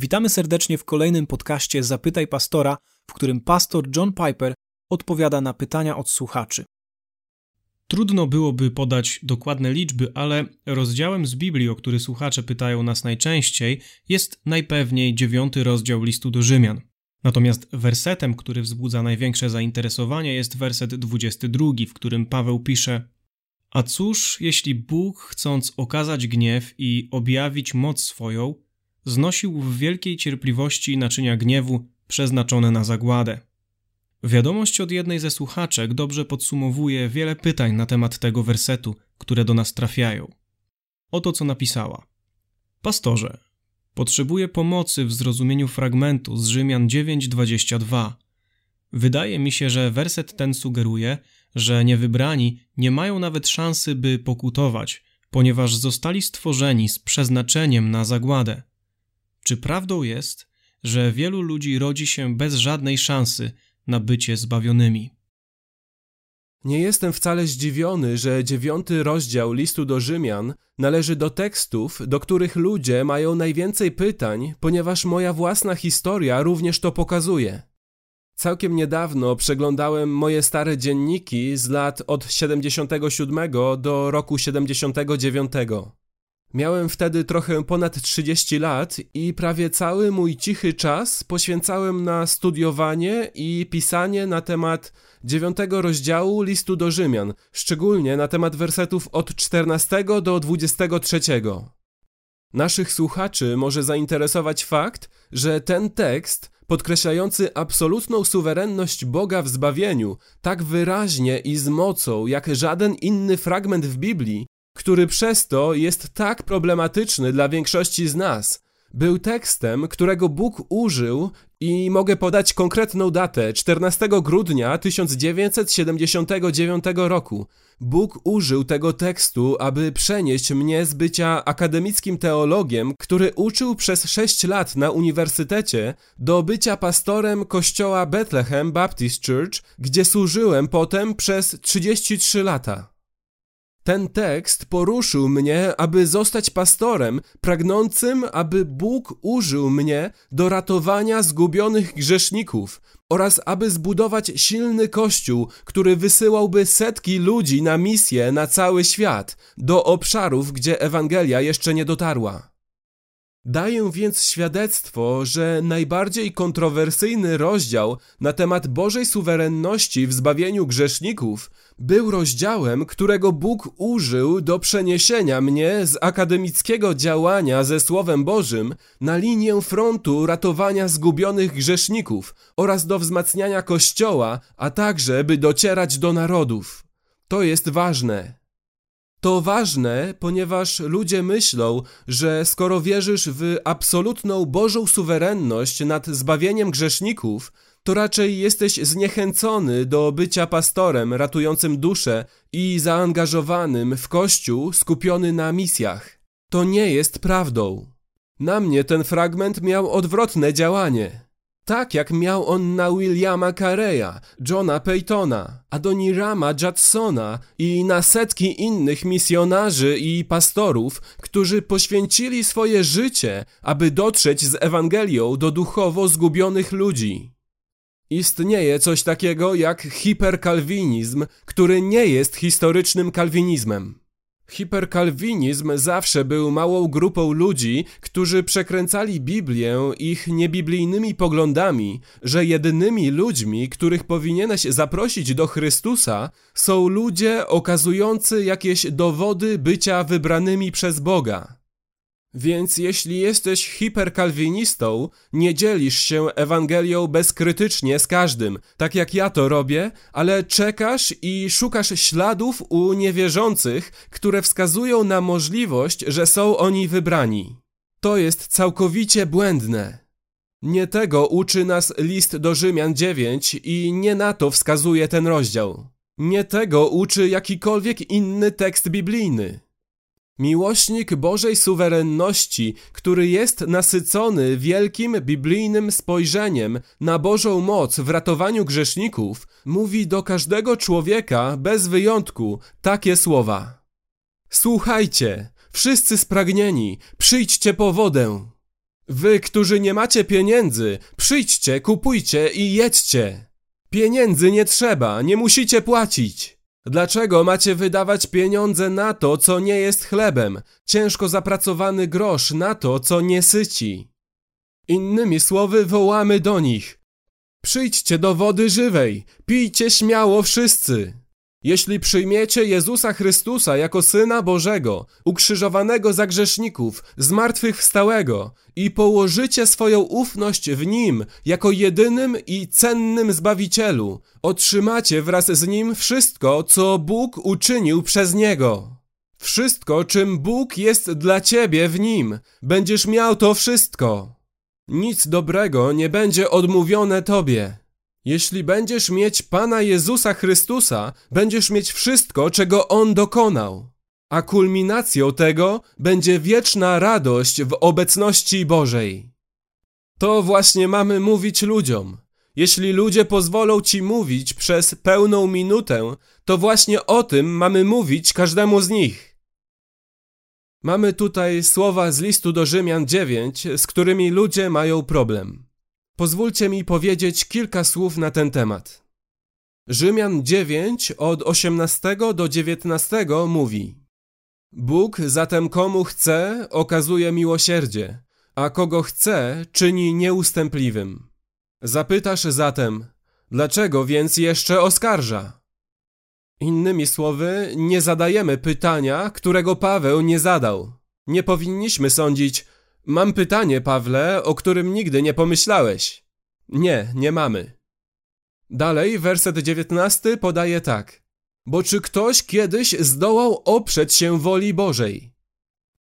Witamy serdecznie w kolejnym podcaście Zapytaj Pastora, w którym pastor John Piper odpowiada na pytania od słuchaczy. Trudno byłoby podać dokładne liczby, ale rozdziałem z Biblii, o który słuchacze pytają nas najczęściej, jest najpewniej dziewiąty rozdział listu do Rzymian. Natomiast wersetem, który wzbudza największe zainteresowanie, jest werset 22, w którym Paweł pisze: A cóż, jeśli Bóg, chcąc okazać gniew i objawić moc swoją, znosił w wielkiej cierpliwości naczynia gniewu przeznaczone na zagładę. Wiadomość od jednej ze słuchaczek dobrze podsumowuje wiele pytań na temat tego wersetu, które do nas trafiają. Oto co napisała. Pastorze, potrzebuję pomocy w zrozumieniu fragmentu z Rzymian 9:22. Wydaje mi się, że werset ten sugeruje, że niewybrani nie mają nawet szansy, by pokutować, ponieważ zostali stworzeni z przeznaczeniem na zagładę. Czy prawdą jest, że wielu ludzi rodzi się bez żadnej szansy na bycie zbawionymi? Nie jestem wcale zdziwiony, że dziewiąty rozdział listu do Rzymian należy do tekstów, do których ludzie mają najwięcej pytań, ponieważ moja własna historia również to pokazuje. Całkiem niedawno przeglądałem moje stare dzienniki z lat od 77 do roku 79. Miałem wtedy trochę ponad 30 lat i prawie cały mój cichy czas poświęcałem na studiowanie i pisanie na temat dziewiątego rozdziału listu do Rzymian, szczególnie na temat wersetów od 14 do 23. Naszych słuchaczy może zainteresować fakt, że ten tekst, podkreślający absolutną suwerenność Boga w zbawieniu, tak wyraźnie i z mocą jak żaden inny fragment w Biblii, który przez to jest tak problematyczny dla większości z nas. Był tekstem, którego Bóg użył i mogę podać konkretną datę 14 grudnia 1979 roku. Bóg użył tego tekstu, aby przenieść mnie z bycia akademickim teologiem, który uczył przez 6 lat na uniwersytecie, do bycia pastorem kościoła Bethlehem Baptist Church, gdzie służyłem potem przez 33 lata. Ten tekst poruszył mnie, aby zostać pastorem, pragnącym, aby Bóg użył mnie do ratowania zgubionych grzeszników oraz aby zbudować silny kościół, który wysyłałby setki ludzi na misję na cały świat, do obszarów, gdzie Ewangelia jeszcze nie dotarła. Daję więc świadectwo, że najbardziej kontrowersyjny rozdział na temat Bożej suwerenności w zbawieniu grzeszników był rozdziałem, którego Bóg użył do przeniesienia mnie z akademickiego działania ze Słowem Bożym na linię frontu ratowania zgubionych grzeszników oraz do wzmacniania Kościoła, a także by docierać do narodów. To jest ważne. To ważne, ponieważ ludzie myślą, że skoro wierzysz w absolutną Bożą suwerenność nad zbawieniem grzeszników, to raczej jesteś zniechęcony do bycia pastorem ratującym duszę i zaangażowanym w kościół skupiony na misjach. To nie jest prawdą. Na mnie ten fragment miał odwrotne działanie. Tak jak miał on na Williama Careya, Johna Paytona, Adonirama Judsona i na setki innych misjonarzy i pastorów, którzy poświęcili swoje życie, aby dotrzeć z Ewangelią do duchowo zgubionych ludzi. Istnieje coś takiego jak hiperkalwinizm, który nie jest historycznym kalwinizmem. Hiperkalwinizm zawsze był małą grupą ludzi, którzy przekręcali Biblię ich niebiblijnymi poglądami, że jedynymi ludźmi, których powinieneś zaprosić do Chrystusa, są ludzie okazujący jakieś dowody bycia wybranymi przez Boga. Więc jeśli jesteś hiperkalwinistą, nie dzielisz się Ewangelią bezkrytycznie z każdym, tak jak ja to robię, ale czekasz i szukasz śladów u niewierzących, które wskazują na możliwość, że są oni wybrani. To jest całkowicie błędne. Nie tego uczy nas list do Rzymian 9 i nie na to wskazuje ten rozdział. Nie tego uczy jakikolwiek inny tekst biblijny. Miłośnik Bożej suwerenności, który jest nasycony wielkim biblijnym spojrzeniem na Bożą moc w ratowaniu grzeszników, mówi do każdego człowieka bez wyjątku takie słowa: Słuchajcie, wszyscy spragnieni, przyjdźcie po wodę. Wy, którzy nie macie pieniędzy, przyjdźcie, kupujcie i jedźcie. Pieniędzy nie trzeba, nie musicie płacić. Dlaczego macie wydawać pieniądze na to, co nie jest chlebem, ciężko zapracowany grosz na to, co nie syci? Innymi słowy, wołamy do nich: Przyjdźcie do wody żywej, pijcie śmiało wszyscy. Jeśli przyjmiecie Jezusa Chrystusa jako Syna Bożego, ukrzyżowanego za grzeszników, zmartwychwstałego i położycie swoją ufność w Nim jako jedynym i cennym Zbawicielu, otrzymacie wraz z Nim wszystko, co Bóg uczynił przez Niego. Wszystko, czym Bóg jest dla Ciebie w Nim, będziesz miał to wszystko. Nic dobrego nie będzie odmówione Tobie. Jeśli będziesz mieć Pana Jezusa Chrystusa, będziesz mieć wszystko, czego On dokonał. A kulminacją tego będzie wieczna radość w obecności Bożej. To właśnie mamy mówić ludziom. Jeśli ludzie pozwolą ci mówić przez pełną minutę, to właśnie o tym mamy mówić każdemu z nich. Mamy tutaj słowa z listu do Rzymian 9, z którymi ludzie mają problem. Pozwólcie mi powiedzieć kilka słów na ten temat. Rzymian 9 od 18 do 19 mówi: Bóg zatem komu chce, okazuje miłosierdzie, a kogo chce, czyni nieustępliwym. Zapytasz zatem, dlaczego więc jeszcze oskarża? Innymi słowy, nie zadajemy pytania, którego Paweł nie zadał. Nie powinniśmy sądzić, Mam pytanie, Pawle, o którym nigdy nie pomyślałeś. Nie, nie mamy. Dalej, werset dziewiętnasty podaje tak. Bo czy ktoś kiedyś zdołał oprzeć się woli Bożej?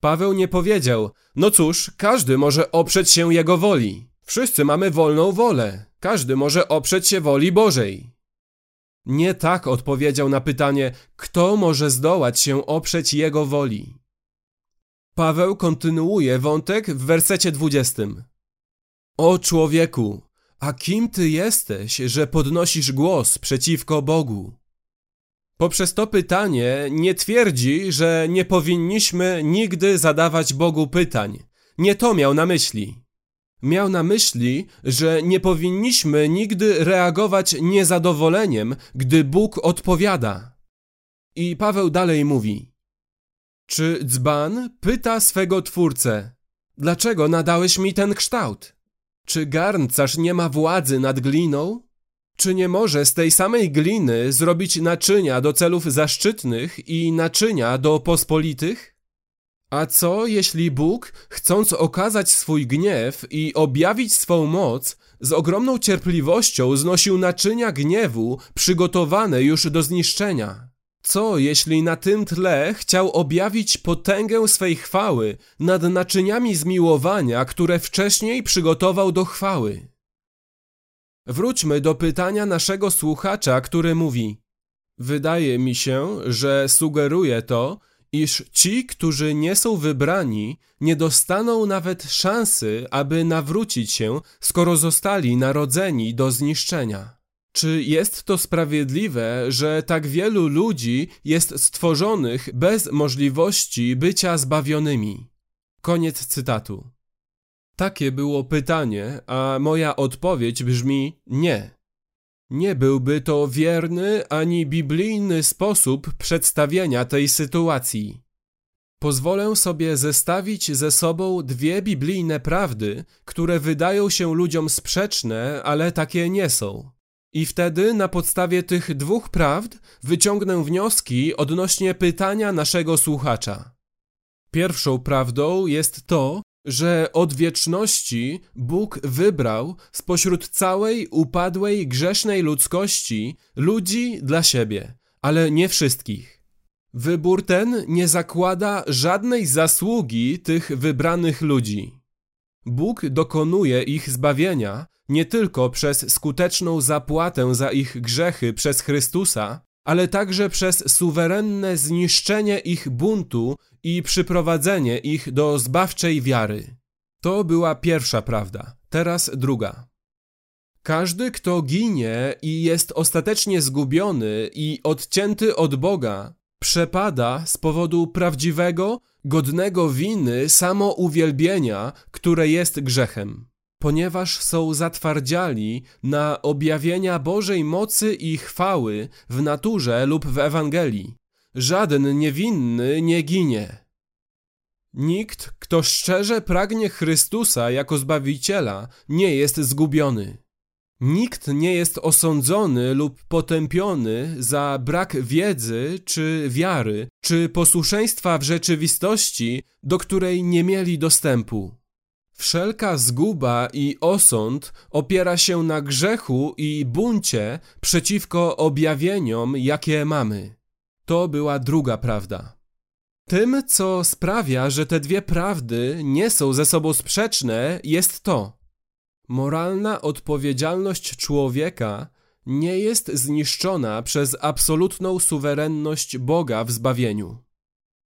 Paweł nie powiedział, no cóż, każdy może oprzeć się jego woli. Wszyscy mamy wolną wolę. Każdy może oprzeć się woli Bożej. Nie tak odpowiedział na pytanie, kto może zdołać się oprzeć jego woli. Paweł kontynuuje wątek w wersecie 20. O człowieku, a kim ty jesteś, że podnosisz głos przeciwko Bogu? Poprzez to pytanie nie twierdzi, że nie powinniśmy nigdy zadawać Bogu pytań. Nie to miał na myśli. Miał na myśli, że nie powinniśmy nigdy reagować niezadowoleniem, gdy Bóg odpowiada. I Paweł dalej mówi: czy dzban pyta swego twórcę, dlaczego nadałeś mi ten kształt? Czy garncarz nie ma władzy nad gliną? Czy nie może z tej samej gliny zrobić naczynia do celów zaszczytnych i naczynia do pospolitych? A co jeśli Bóg, chcąc okazać swój gniew i objawić swą moc, z ogromną cierpliwością znosił naczynia gniewu przygotowane już do zniszczenia? Co jeśli na tym tle chciał objawić potęgę swej chwały nad naczyniami zmiłowania, które wcześniej przygotował do chwały? Wróćmy do pytania naszego słuchacza, który mówi: Wydaje mi się, że sugeruje to, iż ci, którzy nie są wybrani, nie dostaną nawet szansy, aby nawrócić się, skoro zostali narodzeni do zniszczenia. Czy jest to sprawiedliwe, że tak wielu ludzi jest stworzonych bez możliwości bycia zbawionymi? Koniec cytatu. Takie było pytanie, a moja odpowiedź brzmi nie. Nie byłby to wierny ani biblijny sposób przedstawienia tej sytuacji. Pozwolę sobie zestawić ze sobą dwie biblijne prawdy, które wydają się ludziom sprzeczne, ale takie nie są. I wtedy na podstawie tych dwóch prawd wyciągnę wnioski odnośnie pytania naszego słuchacza. Pierwszą prawdą jest to, że od wieczności Bóg wybrał spośród całej upadłej, grzesznej ludzkości ludzi dla siebie, ale nie wszystkich. Wybór ten nie zakłada żadnej zasługi tych wybranych ludzi. Bóg dokonuje ich zbawienia nie tylko przez skuteczną zapłatę za ich grzechy przez Chrystusa, ale także przez suwerenne zniszczenie ich buntu i przyprowadzenie ich do zbawczej wiary. To była pierwsza prawda, teraz druga. Każdy, kto ginie i jest ostatecznie zgubiony i odcięty od Boga, przepada z powodu prawdziwego, godnego winy samouwielbienia, które jest grzechem, ponieważ są zatwardziali na objawienia Bożej mocy i chwały w naturze lub w Ewangelii. Żaden niewinny nie ginie. Nikt, kto szczerze pragnie Chrystusa jako Zbawiciela, nie jest zgubiony. Nikt nie jest osądzony lub potępiony za brak wiedzy czy wiary, czy posłuszeństwa w rzeczywistości, do której nie mieli dostępu. Wszelka zguba i osąd opiera się na grzechu i buncie przeciwko objawieniom, jakie mamy. To była druga prawda. Tym, co sprawia, że te dwie prawdy nie są ze sobą sprzeczne, jest to. Moralna odpowiedzialność człowieka nie jest zniszczona przez absolutną suwerenność Boga w zbawieniu.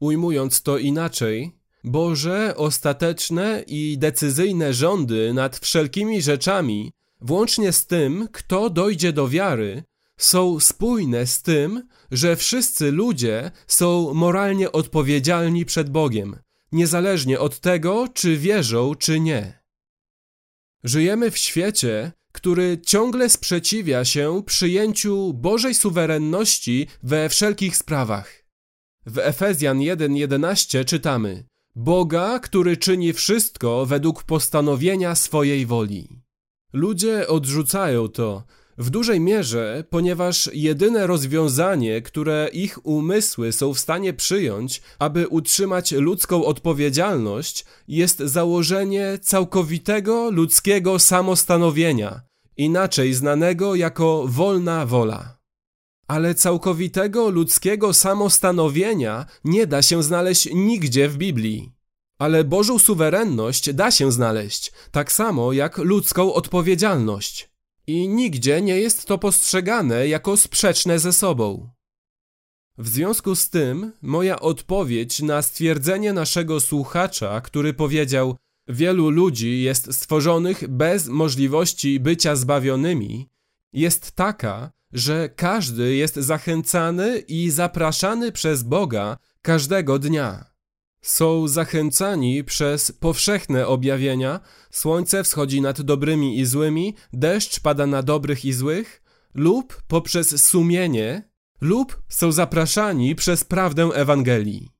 Ujmując to inaczej, Boże ostateczne i decyzyjne rządy nad wszelkimi rzeczami, włącznie z tym, kto dojdzie do wiary, są spójne z tym, że wszyscy ludzie są moralnie odpowiedzialni przed Bogiem, niezależnie od tego, czy wierzą, czy nie. Żyjemy w świecie, który ciągle sprzeciwia się przyjęciu Bożej suwerenności we wszelkich sprawach. W Efezjan 1:11 czytamy: Boga, który czyni wszystko według postanowienia swojej woli. Ludzie odrzucają to, w dużej mierze, ponieważ jedyne rozwiązanie, które ich umysły są w stanie przyjąć, aby utrzymać ludzką odpowiedzialność, jest założenie całkowitego ludzkiego samostanowienia, inaczej znanego jako wolna wola. Ale całkowitego ludzkiego samostanowienia nie da się znaleźć nigdzie w Biblii. Ale Bożą suwerenność da się znaleźć, tak samo jak ludzką odpowiedzialność. I nigdzie nie jest to postrzegane jako sprzeczne ze sobą. W związku z tym, moja odpowiedź na stwierdzenie naszego słuchacza, który powiedział: Wielu ludzi jest stworzonych bez możliwości bycia zbawionymi, jest taka, że każdy jest zachęcany i zapraszany przez Boga każdego dnia. Są zachęcani przez powszechne objawienia, słońce wschodzi nad dobrymi i złymi, deszcz pada na dobrych i złych, lub poprzez sumienie, lub są zapraszani przez prawdę Ewangelii.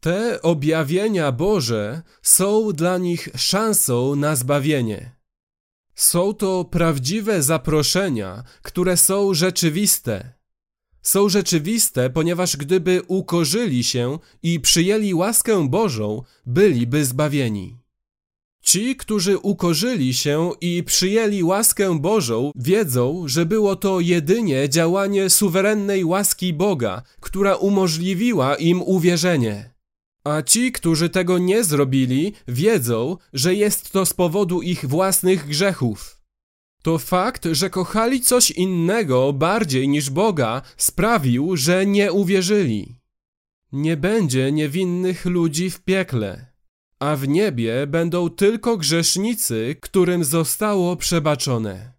Te objawienia Boże są dla nich szansą na zbawienie. Są to prawdziwe zaproszenia, które są rzeczywiste są rzeczywiste, ponieważ gdyby ukorzyli się i przyjęli łaskę Bożą, byliby zbawieni. Ci, którzy ukorzyli się i przyjęli łaskę Bożą, wiedzą, że było to jedynie działanie suwerennej łaski Boga, która umożliwiła im uwierzenie. A ci, którzy tego nie zrobili, wiedzą, że jest to z powodu ich własnych grzechów. To fakt, że kochali coś innego bardziej niż Boga, sprawił, że nie uwierzyli. Nie będzie niewinnych ludzi w piekle, a w niebie będą tylko grzesznicy, którym zostało przebaczone.